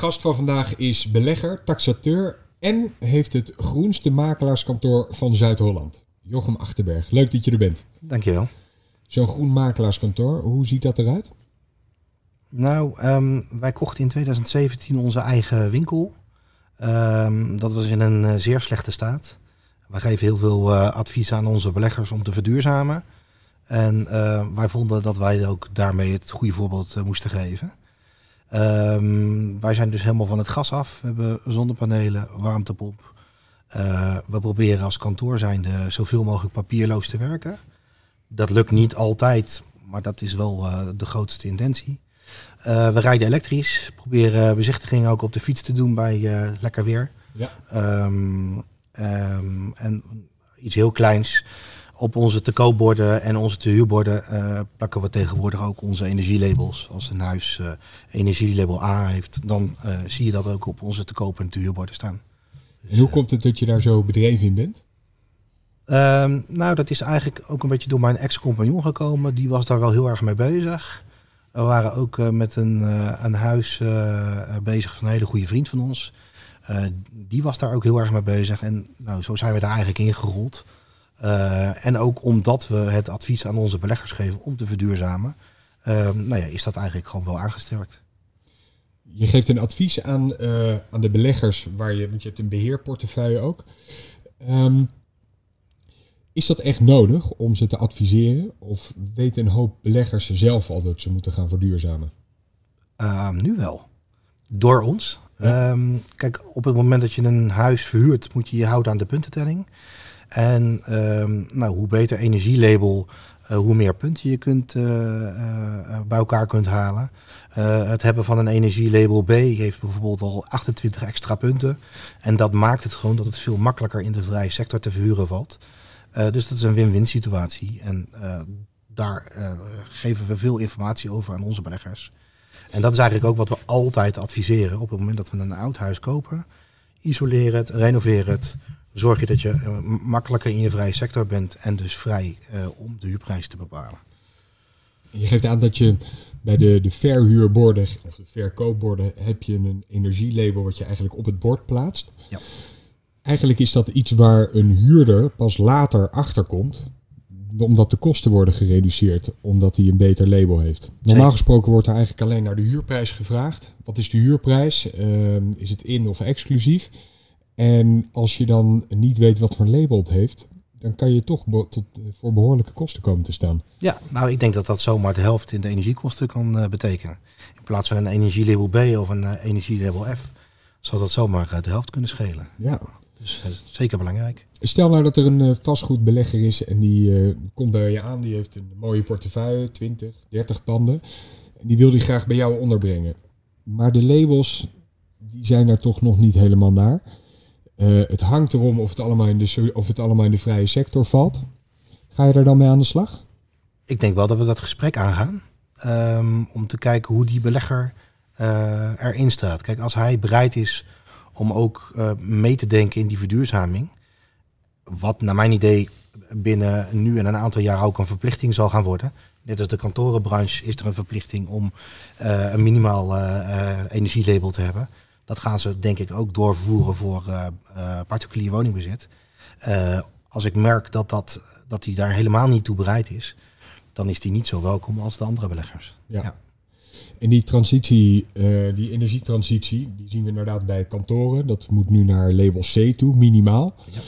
gast van vandaag is belegger, taxateur en heeft het groenste makelaarskantoor van Zuid-Holland. Jochem Achterberg, leuk dat je er bent. Dankjewel. Zo'n groen makelaarskantoor, hoe ziet dat eruit? Nou, ehm, wij kochten in 2017 onze eigen winkel. Ehm, dat was in een eh, zeer slechte staat. Wij geven heel veel uh, advies aan onze beleggers om te verduurzamen. En uh, wij vonden dat wij ook daarmee het goede voorbeeld moesten geven. Um, wij zijn dus helemaal van het gas af. We hebben zonnepanelen, warmtepomp. we proberen als kantoor zijnde zoveel mogelijk papierloos te werken. Dat lukt niet altijd, maar dat is wel de grootste intentie. Uh, we rijden elektrisch. Proberen bezichtigingen ook op de fiets te doen bij uh, lekker weer. Ja. Um, um, en iets heel kleins. Op onze te koopborden en onze te huurborden uh, plakken we tegenwoordig ook onze energielabels. Als een huis energielabel A heeft, dan zie je dat ook op onze te koop en te huurborden staan. Dus, en hoe komt het dat je daar zo bedreven in bent? Um, nou, dat is eigenlijk ook een beetje door mijn ex-compagnon gekomen. Die was daar wel heel erg mee bezig. We waren ook met een, een huis bezig van een hele goede vriend van ons. die was daar ook heel erg mee bezig. En nou, zo zijn we daar eigenlijk ingerold. En ook omdat we het advies aan onze beleggers geven om te verduurzamen, nou ja, is dat eigenlijk gewoon wel aangesterkt. Je geeft een advies aan, aan de beleggers, waar je, want je hebt een beheerportefeuille ook. Um, is dat echt nodig om ze te adviseren? Of weten een hoop beleggers zelf al dat ze moeten gaan verduurzamen? Uh, nu wel. Door ons. Ja. Um, kijk, op het moment dat je een huis verhuurt, moet je je houden aan de puntentelling. En um, nou, hoe beter energielabel, uh, hoe meer punten je kunt, uh, bij elkaar kunt halen. het hebben van een energielabel B heeft bijvoorbeeld al 28 extra punten. En dat maakt het gewoon dat het veel makkelijker in de vrije sector te verhuren valt. Dus dat is een win-win situatie. En daar geven we veel informatie over aan onze beleggers. En dat is eigenlijk ook wat we altijd adviseren. Op het moment dat we een oud huis kopen, isoleer het, renoveer het. Zorg je dat je makkelijker in je vrije sector bent en dus vrij om de huurprijs te bepalen. Je geeft aan dat je bij de, de verhuurborden of de verkoopborden heb je een energielabel wat je eigenlijk op het bord plaatst. Ja. Eigenlijk is dat iets waar een huurder pas later achter komt, omdat de kosten worden gereduceerd, omdat hij een beter label heeft. Normaal gesproken wordt er eigenlijk alleen naar de huurprijs gevraagd. Wat is de huurprijs? Uh, is het in of exclusief? En als je dan niet weet wat voor label het heeft, dan kan je toch tot, voor behoorlijke kosten komen te staan. Ja, nou ik denk dat dat zomaar de helft in de energiekosten kan uh, betekenen. In plaats van een energielabel B of een uh, energielabel F, zou dat zomaar uh, de helft kunnen schelen. Ja, dus zeker belangrijk. Stel nou dat er een vastgoedbelegger is en die komt bij je aan. Die heeft een mooie portefeuille, 20, 30 panden. En die wil die graag bij jou onderbrengen. Maar de labels, die zijn er toch nog niet helemaal naar. Het hangt erom of het, allemaal in de, of het allemaal in de vrije sector valt. Ga je er dan mee aan de slag? Ik denk wel dat we dat gesprek aangaan. Um, om te kijken hoe die belegger erin staat. Kijk, als hij bereid is om ook uh, mee te denken in die verduurzaming. Wat naar mijn idee binnen nu en een aantal jaar ook een verplichting zal gaan worden. Net als de kantorenbranche is er een verplichting om een minimaal energielabel te hebben. Dat gaan ze denk ik ook doorvoeren voor particulier woningbezit. als ik merk dat, dat, dat die daar helemaal niet toe bereid is, dan is die niet zo welkom als de andere beleggers. ja. ja. En die transitie, uh, die energietransitie, die zien we inderdaad bij kantoren. Dat moet nu naar label C toe, minimaal. Ja.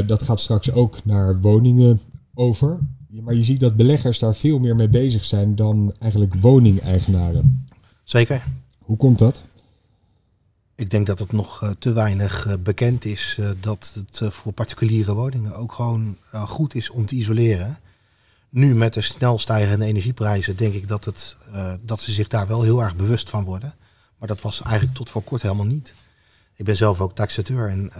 Uh, dat gaat straks ook naar woningen over. Maar je ziet dat beleggers daar veel meer mee bezig zijn dan eigenlijk woningeigenaren. Zeker. Hoe komt dat? Ik denk dat het nog uh, te weinig bekend is dat het voor particuliere woningen ook gewoon goed is om te isoleren nu met de snel stijgende energieprijzen denk ik dat, het, dat ze zich daar wel heel erg bewust van worden. Maar dat was eigenlijk tot voor kort helemaal niet. Ik ben zelf ook taxateur en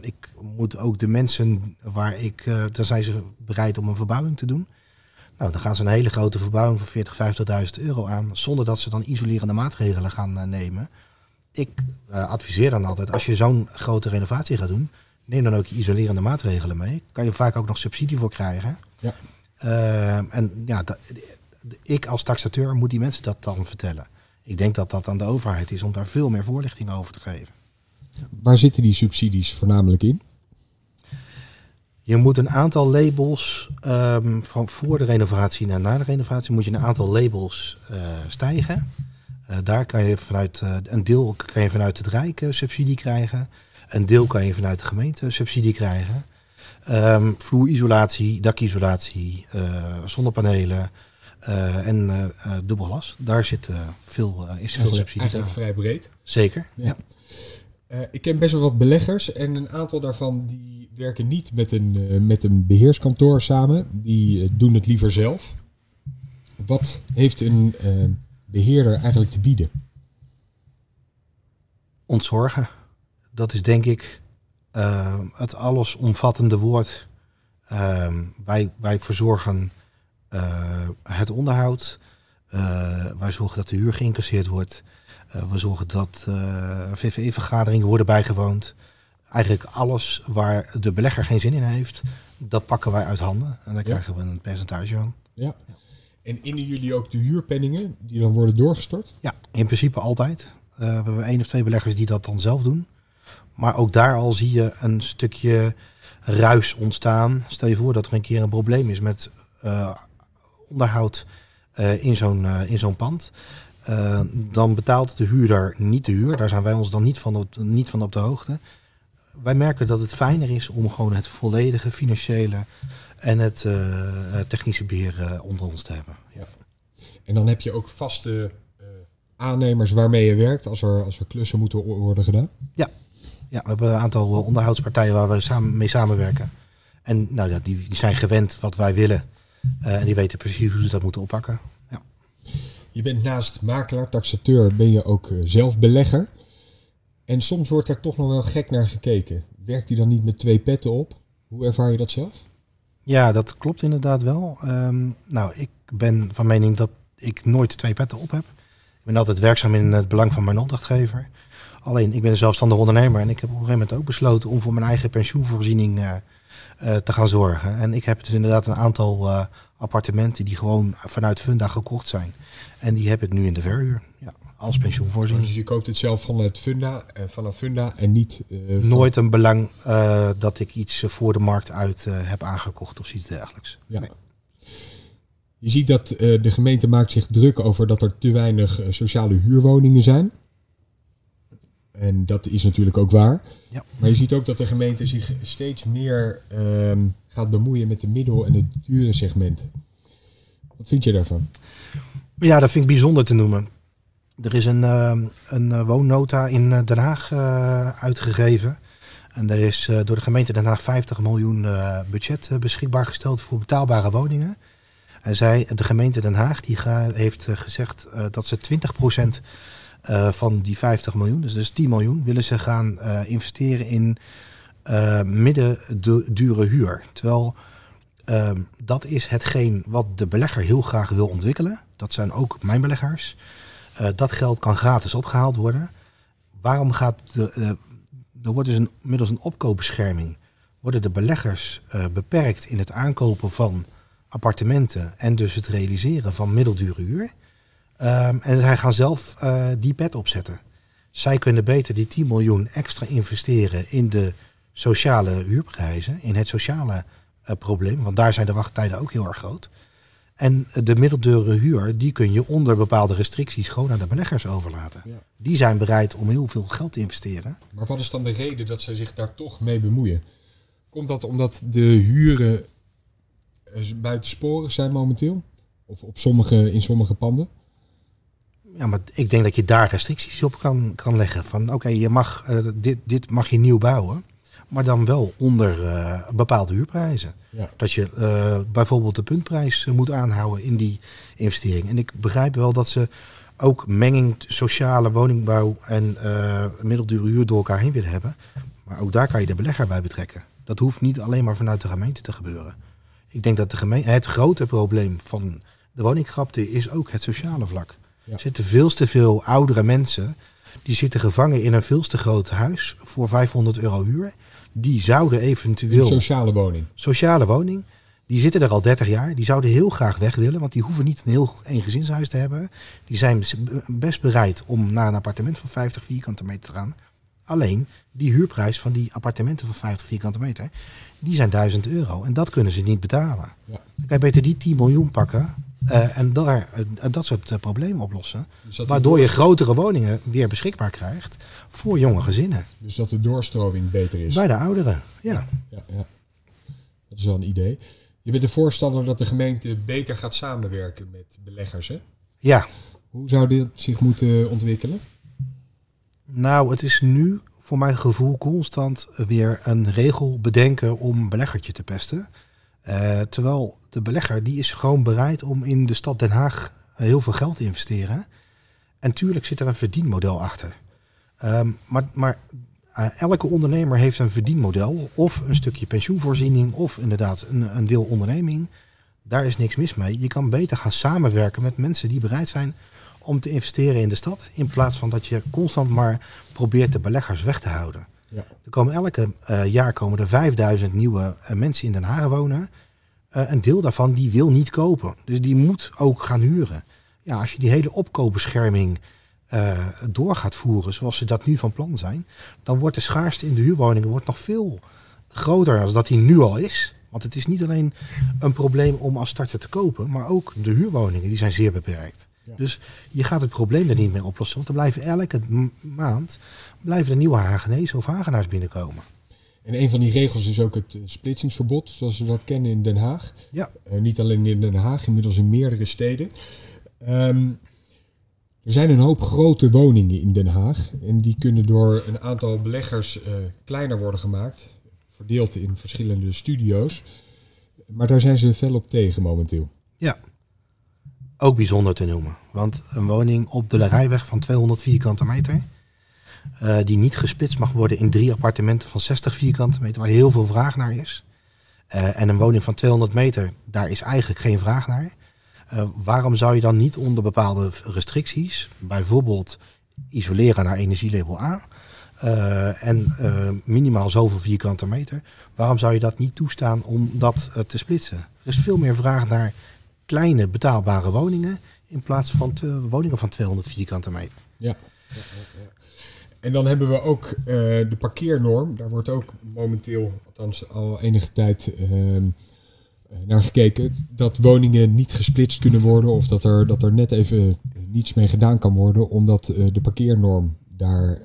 ik moet ook de mensen waar ik, dan zijn ze bereid om een verbouwing te doen. Nou, dan gaan ze een hele grote verbouwing van 40, 50.000 euro aan, zonder dat ze dan isolerende maatregelen gaan nemen. Ik adviseer dan altijd, als je zo'n grote renovatie gaat doen, neem dan ook je isolerende maatregelen mee. Kan je vaak ook nog subsidie voor krijgen. Ja. Uh, en ja, dat, ik als taxateur moet die mensen dat dan vertellen. Ik denk dat dat aan de overheid is om daar veel meer voorlichting over te geven. Waar zitten die subsidies voornamelijk in? Je moet een aantal labels um, van voor de renovatie naar na de renovatie moet je een aantal labels uh, stijgen. Uh, daar kan je vanuit uh, een deel kan je vanuit het Rijk subsidie krijgen. Een deel kan je vanuit de gemeente subsidie krijgen. Um, vloerisolatie, dakisolatie, zonnepanelen en dubbel glas. Daar zit veel, is veel subsidie. Eigenlijk vrij breed. Zeker. Ja. ja. ik ken best wel wat beleggers en een aantal daarvan die werken niet met een, met een beheerskantoor samen. Die doen het liever zelf. Wat heeft een beheerder eigenlijk te bieden? Ontzorgen. Dat is denk ik het allesomvattende woord. Ehm, wij, wij verzorgen het onderhoud. wij zorgen dat de huur geïncasseerd wordt. we zorgen dat VVE-vergaderingen worden bijgewoond eigenlijk alles waar de belegger geen zin in heeft, dat pakken wij uit handen. En daar krijgen we een percentage van. Ja. En innen jullie ook de huurpenningen die dan worden doorgestort? Ja, in principe altijd. Uh, we hebben één of twee beleggers die dat dan zelf doen. Maar ook daar al zie je een stukje ruis ontstaan. Stel je voor dat er een keer een probleem is met uh, onderhoud uh, in zo'n in zo'n pand. dan betaalt de huurder niet de huur. Daar zijn wij ons dan niet van op, niet van op de hoogte wij merken dat het fijner is om gewoon het volledige financiële en het uh, technische beheer uh, onder ons te hebben. Ja. En dan heb je ook vaste aannemers waarmee je werkt als er, als er klussen moeten worden gedaan? Ja. ja, we hebben een aantal onderhoudspartijen waar we samen mee samenwerken. En nou ja, die, die zijn gewend wat wij willen. en die weten precies hoe ze dat moeten oppakken. Ja. Je bent naast makelaar, taxateur, ben je ook zelf belegger. En soms wordt er toch nog wel gek naar gekeken. Werkt hij dan niet met twee petten op? Hoe ervaar je dat zelf? Ja, dat klopt inderdaad wel. Um, nou, ik ben van mening dat ik nooit twee petten op heb. Ik ben altijd werkzaam in het belang van mijn opdrachtgever. Alleen, ik ben een zelfstandig ondernemer en ik heb op een gegeven moment ook besloten om voor mijn eigen pensioenvoorziening uh, uh, te gaan zorgen. En ik heb dus inderdaad een aantal uh, appartementen die gewoon vanuit Funda gekocht zijn. En die heb ik nu in de verhuur. Ja als pensioenvoorziening. Dus je koopt het zelf van het funda, uh, van een funda en niet... Uh, Nooit een belang uh, dat ik iets voor de markt uit heb aangekocht of iets dergelijks. Ja. Nee. Je ziet dat de gemeente maakt zich druk over dat er te weinig sociale huurwoningen zijn. En dat is natuurlijk ook waar. Ja. Maar je ziet ook dat de gemeente zich steeds meer ehm, gaat bemoeien met de middel- en het dure segment. Wat vind je daarvan? Ja, dat vind ik bijzonder te noemen. Er is een, uh, een eh, woonnota in eh, Den Haag uitgegeven. En er is door de gemeente Den Haag 50 miljoen budget beschikbaar gesteld voor betaalbare woningen. En zij, de gemeente Den Haag, die heeft gezegd dat ze 20% van die 50 miljoen, dus, dus 10 miljoen, willen ze gaan investeren in midden dure huur. Terwijl ehm, dat is hetgeen wat de belegger heel graag wil ontwikkelen. Dat zijn ook mijn beleggers. Uh, dat geld kan gratis opgehaald worden. Waarom gaat de, uh, er wordt dus een, middels een opkoopbescherming worden de beleggers uh, beperkt in het aankopen van appartementen en dus het realiseren van middeldure huur. Um, en zij gaan zelf die pet opzetten. Zij kunnen beter die 10 miljoen extra investeren in de sociale huurprijzen, in het sociale probleem, want daar zijn de wachttijden ook heel erg groot. En de middeldure huur, die kun je onder bepaalde restricties gewoon aan de beleggers overlaten. Die zijn bereid om heel veel geld te investeren. Maar wat is dan de reden dat zij zich daar toch mee bemoeien? Komt dat omdat de huren eh, buitensporig zijn momenteel? Of op sommige, in sommige panden? Ja, maar ik denk dat je daar restricties op kan, kan leggen. Van oké, je mag uh, dit, dit mag je nieuw bouwen maar dan wel onder uh, bepaalde huurprijzen. Ja. Dat je uh, bijvoorbeeld de puntprijs eh, moet aanhouden in die investering. En ik begrijp wel dat ze ook menging sociale woningbouw en uh, middeldure huur door elkaar heen willen hebben. Maar ook daar kan je de belegger bij betrekken. Dat hoeft niet alleen maar vanuit de gemeente te gebeuren. Ik denk dat de gemeente, het grote probleem van de woningkrapte is ook het sociale vlak. Ja. Er zitten veel te veel oudere mensen die zitten gevangen in een veel te groot huis voor 500 euro huur die zouden eventueel... Een sociale woning. Sociale woning. Die zitten er al 30 jaar. Die zouden heel graag weg willen, want die hoeven niet een heel eengezinshuis te hebben. Die zijn best bereid om naar een appartement van 50 vierkante meter te gaan. Alleen die huurprijs van die appartementen van 50 vierkante meter, die zijn 1000 euro. En dat kunnen ze niet betalen. Ja. Dan kan je beter die 10 miljoen pakken uh, en daar, uh, dat soort uh, problemen oplossen. Dus waardoor je grotere woningen weer beschikbaar krijgt voor jonge gezinnen. Dus dat de doorstroming beter is. Bij de ouderen, ja. ja, ja. Dat is wel een idee. Je bent de voorstander dat de gemeente beter gaat samenwerken met beleggers, hè? Ja. Hoe zou dit zich moeten ontwikkelen? Nou, het is nu voor mijn gevoel constant weer een regel bedenken om beleggertje te pesten. Uh, terwijl de belegger die is gewoon bereid om in de stad Den Haag heel veel geld te investeren. En tuurlijk zit er een verdienmodel achter. Um, maar, maar uh, elke ondernemer heeft een verdienmodel. Of een stukje pensioenvoorziening, of inderdaad een, een deel onderneming. Daar is niks mis mee. Je kan beter gaan samenwerken met mensen die bereid zijn om te investeren in de stad. In plaats van dat je constant maar probeert de beleggers weg te houden. Ja. Er komen elke uh, jaar komen er 5000 nieuwe uh, mensen in Den Haag wonen. Uh, een deel daarvan die wil niet kopen. Dus die moet ook gaan huren. Ja, als je die hele opkoopbescherming door gaat voeren zoals ze dat nu van plan zijn, dan wordt de schaarste in de huurwoningen wordt nog veel groter dan dat die nu al is. Want het is niet alleen een probleem om als starter te kopen, maar ook de huurwoningen die zijn zeer beperkt. Dus je gaat het probleem er niet mee oplossen. Want er blijven elke maand blijven er nieuwe Hagenezen of Hagenaars binnenkomen. En een van die regels is ook het splitsingsverbod, zoals we dat kennen in Den Haag. Ja. Uh, niet alleen in Den Haag, inmiddels in meerdere steden. Um, er zijn een hoop grote woningen in Den Haag. En die kunnen door een aantal beleggers uh, kleiner worden gemaakt. Verdeeld in verschillende studio's. Maar daar zijn ze fel op tegen momenteel. Ja, ook bijzonder te noemen. Want een woning op de rijweg van 200 vierkante meter, uh, die niet gesplitst mag worden in drie appartementen van 60 vierkante meter, waar heel veel vraag naar is. Uh, en een woning van 200 meter, daar is eigenlijk geen vraag naar. Uh, waarom zou je dan niet onder bepaalde restricties, bijvoorbeeld isoleren naar energielabel A, en minimaal zoveel vierkante meter, waarom zou je dat niet toestaan om dat te splitsen? Er is veel meer vraag naar kleine betaalbare woningen in plaats van woningen van 200 vierkante meter. Ja. ja, ja. En dan hebben we ook uh, de parkeernorm. Daar wordt ook momenteel, althans al enige tijd, uh, naar gekeken. Dat woningen niet gesplitst kunnen worden of dat er, dat er net even niets mee gedaan kan worden, omdat uh, de parkeernorm daar,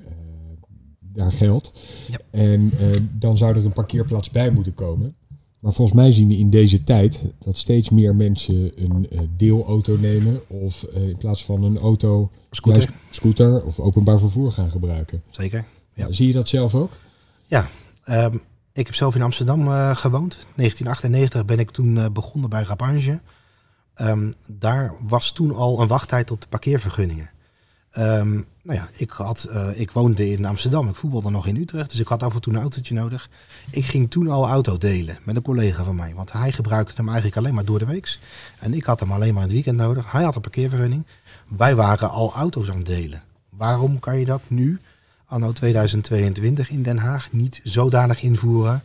daar geldt. Ja. En dan zou er een parkeerplaats bij moeten komen. Maar volgens mij zien we in deze tijd dat steeds meer mensen een uh, deelauto nemen of uh, in plaats van een auto scooter. scooter of openbaar vervoer gaan gebruiken. Zeker. Ja. Zie je dat zelf ook? Ja, um, ik heb zelf in Amsterdam uh, gewoond. 1998 ben ik toen begonnen bij Rabange. Um, daar was toen al een wachttijd op de parkeervergunningen. Um, nou ja, ik, had, uh, ik woonde in Amsterdam, ik voetbalde nog in Utrecht, dus ik had af en toe een autootje nodig. Ik ging toen al auto delen met een collega van mij, want hij gebruikte hem eigenlijk alleen maar door de weeks. En ik had hem alleen maar in het weekend nodig. Hij had een parkeervergunning. Wij waren al auto's aan het delen. Waarom kan je dat nu, anno 2022 in Den Haag, niet zodanig invoeren?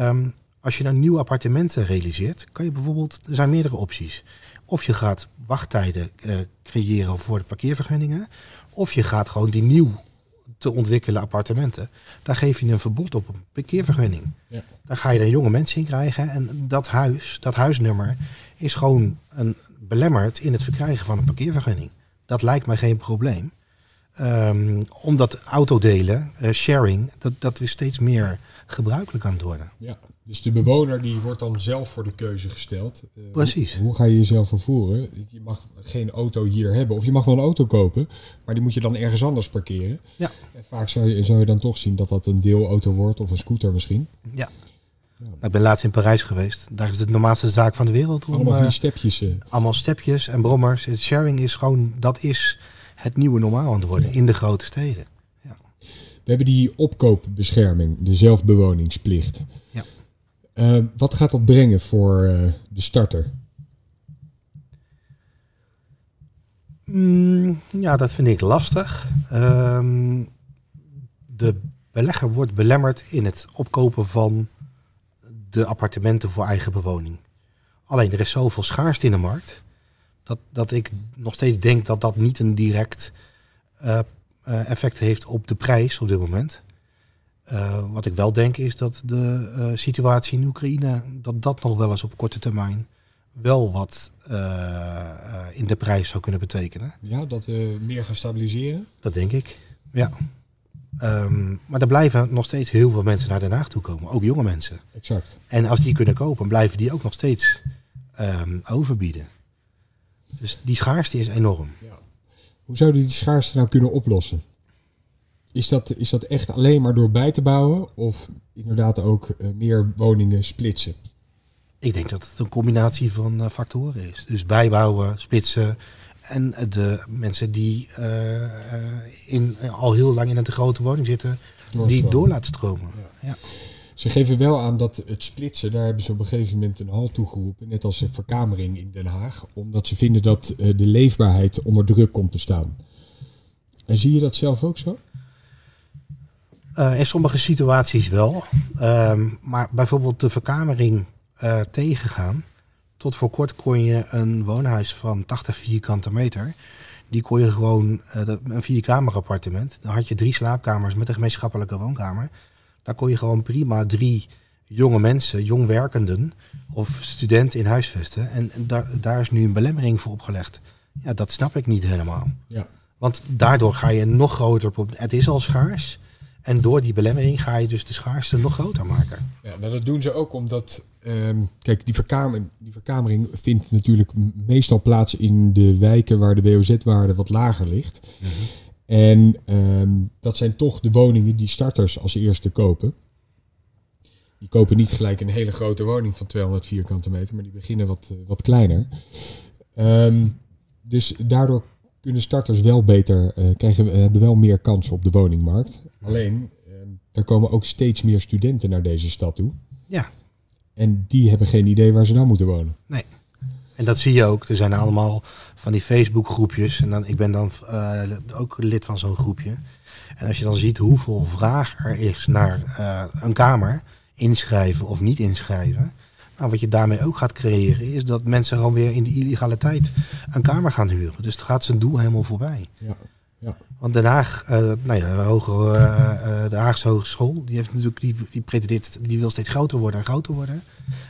Um, als je dan nieuwe appartementen realiseert, kan je bijvoorbeeld, er zijn meerdere opties. Of je gaat wachttijden uh, creëren voor de parkeervergunningen. Of je gaat gewoon die nieuw te ontwikkelen appartementen. Daar geef je een verbod op een parkeervergunning. Ja. Daar ga je dan jonge mensen in krijgen. En dat huis, dat huisnummer, is gewoon een, belemmerd in het verkrijgen van een parkeervergunning. Dat lijkt mij geen probleem. Um, omdat autodelen, uh, sharing, dat, dat weer steeds meer gebruikelijk aan het worden. Ja, dus de bewoner die wordt dan zelf voor de keuze gesteld. Uh, Precies. Hoe, hoe, ga je jezelf vervoeren? Je mag geen auto hier hebben. Of je mag wel een auto kopen, maar die moet je dan ergens anders parkeren. Ja. En vaak zou je, zou je dan toch zien dat dat een deelauto wordt of een scooter misschien. Ja. Ja. Ik ben laatst in Parijs geweest. Daar is het normaalste zaak van de wereld. Om, allemaal die stepjes. Uh. Allemaal stepjes en brommers. Sharing is gewoon, dat is het nieuwe normaal aan het worden in de grote steden. Ja. We hebben die opkoopbescherming, de zelfbewoningsplicht. Ja. Uh, wat gaat dat brengen voor uh, de starter? Mm, ja, dat vind ik lastig. Um, de belegger wordt belemmerd in het opkopen van de appartementen voor eigen bewoning. Alleen er is zoveel schaarste in de markt. Dat, dat ik nog steeds denk dat dat niet een direct eh, eh, effect heeft op de prijs op dit moment. Eh, wat ik wel denk is dat de eh, situatie in Oekraïne, dat dat nog wel eens op korte termijn wel wat eh, in de prijs zou kunnen betekenen. Ja, dat we meer gaan stabiliseren. Dat denk ik. Ja. Ehm, maar er blijven nog steeds heel veel mensen naar Den Haag toe komen, ook jonge mensen. Exact. En als die kunnen kopen, blijven die ook nog steeds ehm, overbieden. Dus die schaarste is enorm. Ja. Hoe zouden die schaarste nou kunnen oplossen? Is dat, is dat echt alleen maar door bij te bouwen of inderdaad ook eh, meer woningen splitsen? Ik denk dat het een combinatie van eh, factoren is. Dus bijbouwen, splitsen en eh, de mensen die in, al heel lang in een te grote woning zitten, die door laten stromen. Ja. Ja. Ze geven wel aan dat het splitsen, daar hebben ze op een gegeven moment een halt toe geroepen, net als de verkamering in Den Haag, omdat ze vinden dat de leefbaarheid onder druk komt te staan. En zie je dat zelf ook zo? Eh, in sommige situaties wel. Ehm, maar bijvoorbeeld de verkamering eh, tegengaan. Tot voor kort kon je een woonhuis van 80 vierkante meter. Die kon je gewoon, eh, een vierkamer appartement. Dan had je drie slaapkamers met een gemeenschappelijke woonkamer. Daar kon je gewoon prima drie jonge mensen, jong werkenden of studenten in huisvesten. En daar, daar is nu een belemmering voor opgelegd. Ja, dat snap ik niet helemaal. Ja. Want daardoor ga je nog groter probleem. Het is al schaars. En door die belemmering ga je dus de schaarste nog groter maken. Ja, dat doen ze ook omdat, ehm, kijk, die, verkamer, die verkamering vindt natuurlijk meestal plaats in de wijken waar de WOZ-waarde wat lager ligt. En ehm, dat zijn toch de woningen die starters als eerste kopen. Die kopen niet gelijk een hele grote woning van 200 vierkante meter, maar die beginnen wat, eh, wat kleiner. Ehm, dus daardoor kunnen starters wel beter, eh, krijgen, eh, hebben wel meer kansen op de woningmarkt. Alleen, ehm, er komen ook steeds meer studenten naar deze stad toe. Ja. En die hebben geen idee waar ze nou moeten wonen. En dat zie je ook. Er zijn allemaal van die Facebook groepjes. En dan, ik ben dan eh, ook lid van zo'n groepje. En als je dan ziet hoeveel vraag er is naar een kamer, inschrijven of niet inschrijven. Nou, wat je daarmee ook gaat creëren, is dat mensen gewoon weer in de illegaliteit een kamer gaan huren. Dus het gaat zijn doel helemaal voorbij. Ja. Want Den Haag, eh, nou ja, de, hoge, eh, eh, de Haagse Hogeschool, die, heeft natuurlijk, die, die pretendeert, die wil steeds groter worden en groter worden.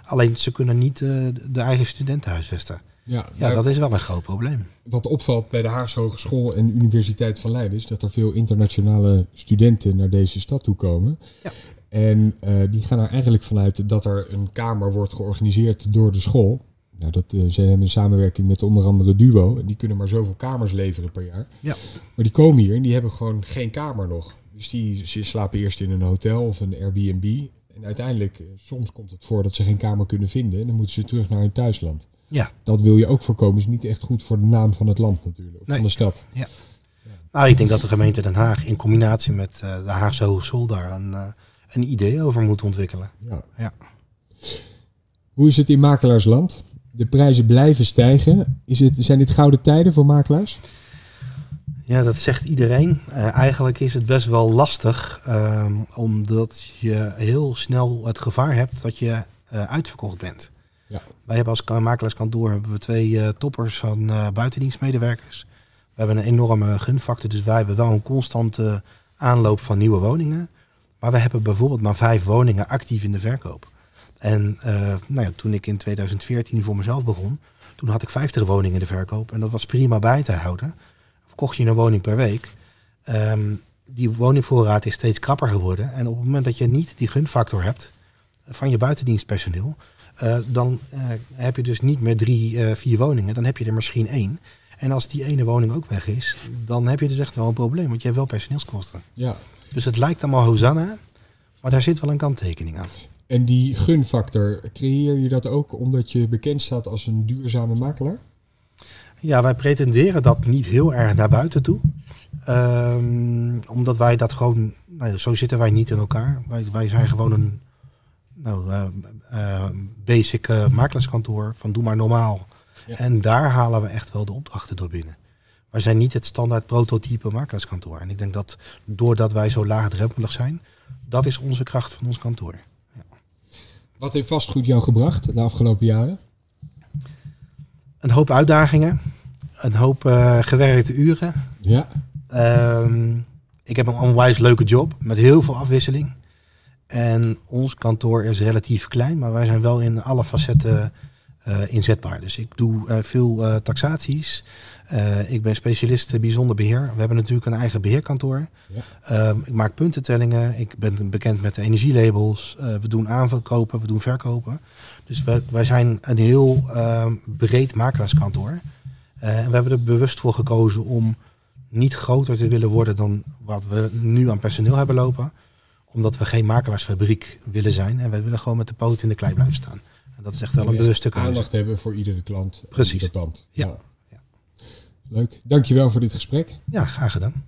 Alleen ze kunnen niet eh, de- de eigen studenten huisvesten. Ja, Ja, dat is wel een groot probleem. Wat opvalt bij de Haagse Hogeschool en Universiteit van Leiden is dat er veel internationale studenten naar deze stad toe komen. Ja. En eh, die gaan er eigenlijk vanuit dat er een kamer wordt georganiseerd door de school. Nou, dat, eh, ze hebben een samenwerking met onder andere Duo. En die kunnen maar zoveel kamers leveren per jaar. Ja. Maar die komen hier en die hebben gewoon geen kamer nog. Dus die ze slapen eerst in een hotel of een Airbnb. En uiteindelijk, eh, soms komt het voor dat ze geen kamer kunnen vinden. En dan moeten ze terug naar hun thuisland. Ja. Dat wil je ook voorkomen. Is niet echt goed voor de naam van het land natuurlijk. Of Nee. van de stad. Nou, ik denk dat de gemeente Den Haag in combinatie met de Haagse Hogeschool daar een, een idee over moet ontwikkelen. Ja. Ja. Hoe is het in makelaarsland? De prijzen blijven stijgen. Is het, zijn dit gouden tijden voor makelaars? Ja, dat zegt iedereen. Eh, eigenlijk is het best wel lastig, ehm, omdat je heel snel het gevaar hebt dat je eh, uitverkocht bent. Ja. Wij hebben als ka- makelaarskantoor hebben we twee eh, toppers van buitendienstmedewerkers. We hebben een enorme gunfactor, dus wij hebben wel een constante aanloop van nieuwe woningen. Maar we hebben bijvoorbeeld maar vijf woningen actief in de verkoop. En eh, nou ja, toen ik in 2014 voor mezelf begon, toen had ik 50 woningen in de verkoop. En dat was prima bij te houden. Kocht je een woning per week. Ehm, die woningvoorraad is steeds krapper geworden. En op het moment dat je niet die gunfactor hebt van je buitendienstpersoneel, eh, dan eh, heb je dus niet meer drie, vier woningen. Dan heb je er misschien één. En als die ene woning ook weg is, dan heb je dus echt wel een probleem. Want je hebt wel personeelskosten. Ja. Dus het lijkt allemaal Hosanna. Maar daar zit wel een kanttekening aan. En die gunfactor, creëer je dat ook omdat je bekend staat als een duurzame makelaar? Ja, wij pretenderen dat niet heel erg naar buiten toe. Ehm, omdat wij dat gewoon, nou, ja, zo zitten wij niet in elkaar. Wij, wij zijn gewoon een nou, eh, eh, basic eh, makelaarskantoor van doe maar normaal. Ja. En daar halen we echt wel de opdrachten door binnen. Wij zijn niet het standaard prototype makelaarskantoor. En ik denk dat doordat wij zo laagdrempelig zijn, dat is onze kracht van ons kantoor. Wat heeft vastgoed jou gebracht de afgelopen jaren? Een hoop uitdagingen. Een hoop uh, gewerkte uren. Ja. Ehm, ik heb een onwijs leuke job met heel veel afwisseling. En ons kantoor is relatief klein, maar wij zijn wel in alle facetten inzetbaar. Dus ik doe uh, veel taxaties. ik ben specialist bijzonder beheer. We hebben natuurlijk een eigen beheerkantoor. Ja. Ehm, ik maak puntentellingen. Ik ben bekend met de energielabels. we doen aanverkopen, we doen verkopen. Dus wij, wij zijn een heel ehm, breed makelaarskantoor. en we hebben er bewust voor gekozen om niet groter te willen worden dan wat we nu aan personeel hebben lopen. Omdat we geen makelaarsfabriek willen zijn. En we willen gewoon met de poot in de klei blijven staan. En dat is echt wel een bewuste keuze. Aandacht hebben voor iedere klant. Precies. Iedere klant. Ja. ja. ja. Leuk. Dankjewel voor dit gesprek. Ja, graag gedaan.